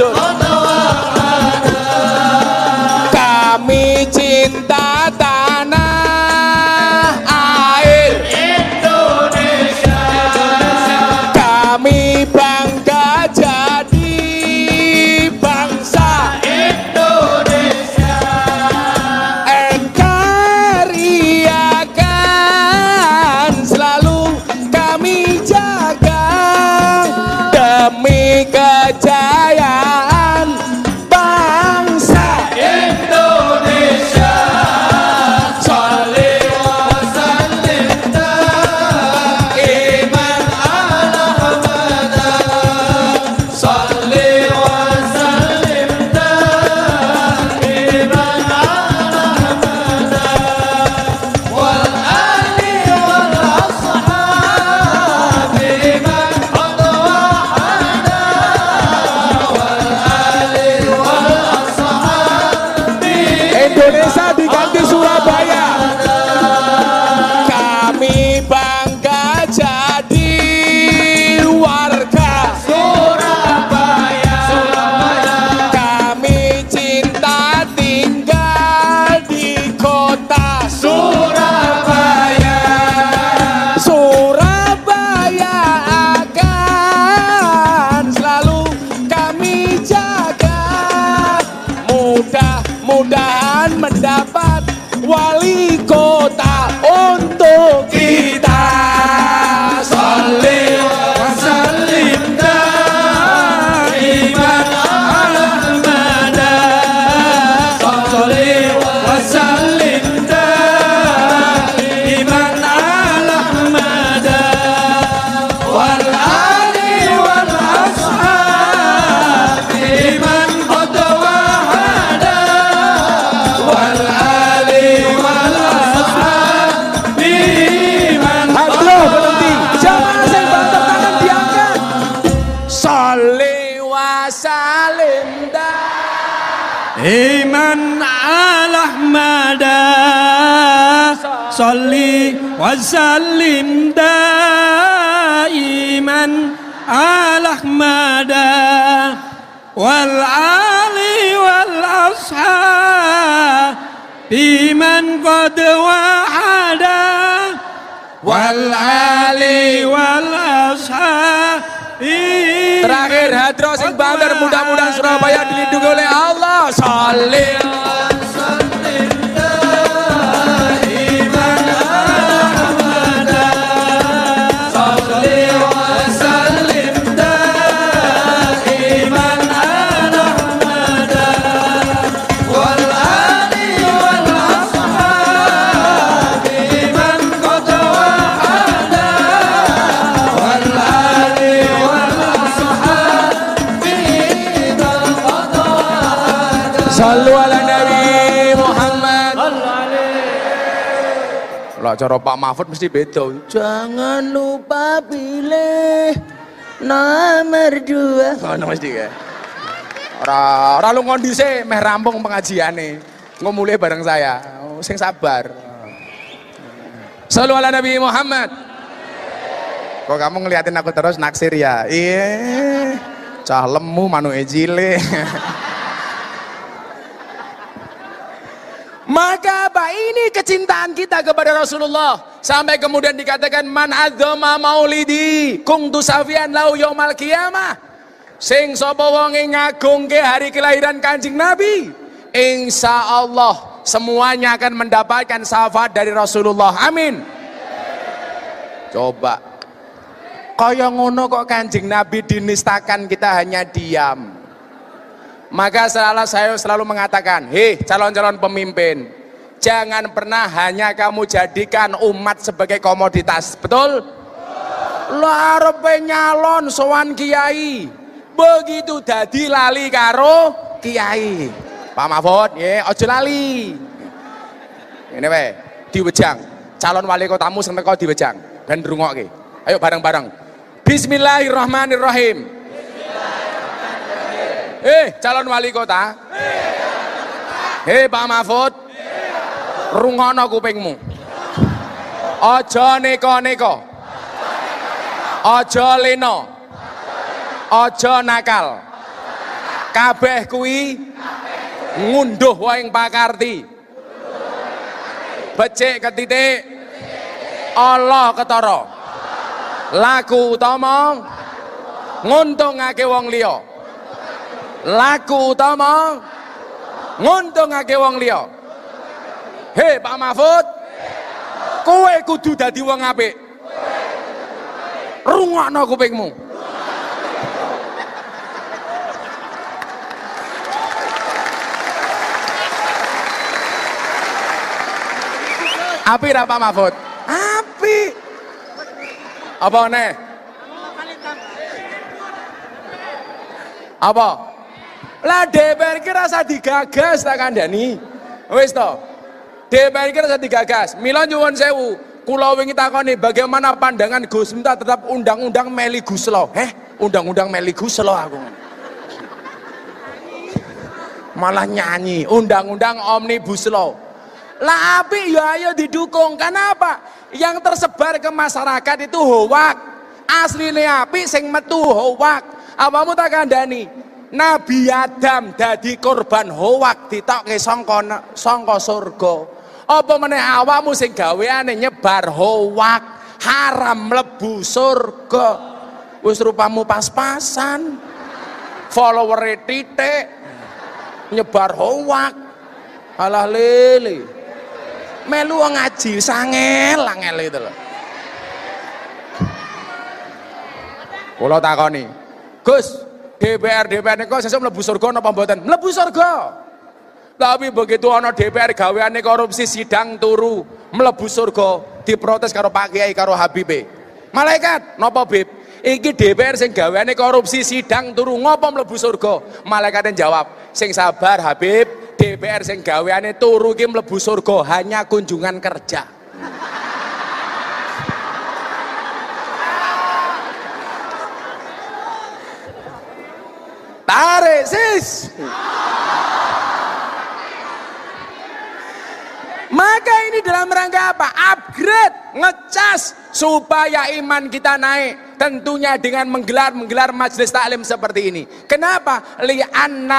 Pastor. Sabe zoar إيمان على أحمد صلي وسلم دائما على أحمد والآل والأصحاب بمن قد وحد والآل والأصحاب Terakhir Hadro sing banter mudah-mudahan Surabaya dilindungi oleh Allah. Sản Sallu ala Nabi Muhammad. Lah cara Pak Mahfud mesti beda. Jangan lupa pilih nomor dua. Ngono mesti ya. Ora ora lu kondisi meh rampung pengajiane. Ngomule bareng saya. Oh, sing sabar. Sallu ala Nabi Muhammad. Kok kamu ngeliatin aku terus naksir ya? Iya. Cah lemu manu ejile. Maka apa ini kecintaan kita kepada Rasulullah? Sampai kemudian dikatakan man adzama maulidi kung tusafian lau yaumal qiyamah. Sing sapa wonge ngagungke hari kelahiran Kanjeng Nabi? Insya Allah semuanya akan mendapatkan syafaat dari Rasulullah. Amin. Coba. Kaya ngono kok Kanjeng Nabi dinistakan kita hanya diam maka selalu saya selalu mengatakan, hei calon-calon pemimpin, jangan pernah hanya kamu jadikan umat sebagai komoditas, betul? Lo arepe nyalon sowan kiai, begitu dadi lali karo kiai. Pak Mahfud, ya, ojo lali. Ini we, diwejang. Calon wali kotamu sing teko diwejang dan rungokke. Ayo bareng-bareng. Bismillahirrahmanirrahim. Eh, calon wali kota. Hei Pak Mahfud. Rungono kupingmu. Ojo neko-neko. Ojo leno. Ojo nakal. kabeh kuwi ngunduh waing pakarti becik ketitik Allah ketara laku utama nguntungake wong liya laku utama nguntungake wong liya Hei Pak Mahfud kowe kudu dadi wong apik rungokno kupingmu Api ra Pak Mahfud? Api. Apa nih? Apa? Lah DPR ki rasa digagas tak kandhani. Wis to. DPR ki rasa digagas. Mila nyuwun sewu. Kula wingi takoni bagaimana pandangan Gus Miftah terhadap undang-undang Meli Guslo. Heh, undang-undang Meli Guslo aku. Malah nyanyi undang-undang Omnibus Law. Lah api ya ayo didukung. Kenapa? Yang tersebar ke masyarakat itu hoak. Aslinya api sing metu hoak. Apamu tak kandani? Nabi Adam dadi korban hoak ditokke sangka sangka surga. Apa meneh awakmu sing gaweane nyebar hoak, haram mlebu surga. Wis rupamu pas-pasan. Follower titik nyebar hoak. Alah lele melu ngaji sangel angel itu loh kula takoni Gus DPR DPR niku sesuk mlebu surga napa mboten? Mlebu surga. Tapi begitu ana DPR gaweane korupsi sidang turu mlebu surga diprotes karo Pak Kiai karo Habibe malaikat napa Bib? Iki DPR sing gaweane korupsi sidang turu ngopo mlebu surga? Malaikate jawab sing sabar Habib DPR sing gaweane turu ki mlebu surga hanya kunjungan kerja. Tarik sis. Maka ini dalam rangka apa? Upgrade, ngecas supaya iman kita naik. Tentunya dengan menggelar-menggelar majelis taklim seperti ini. Kenapa? Li'anna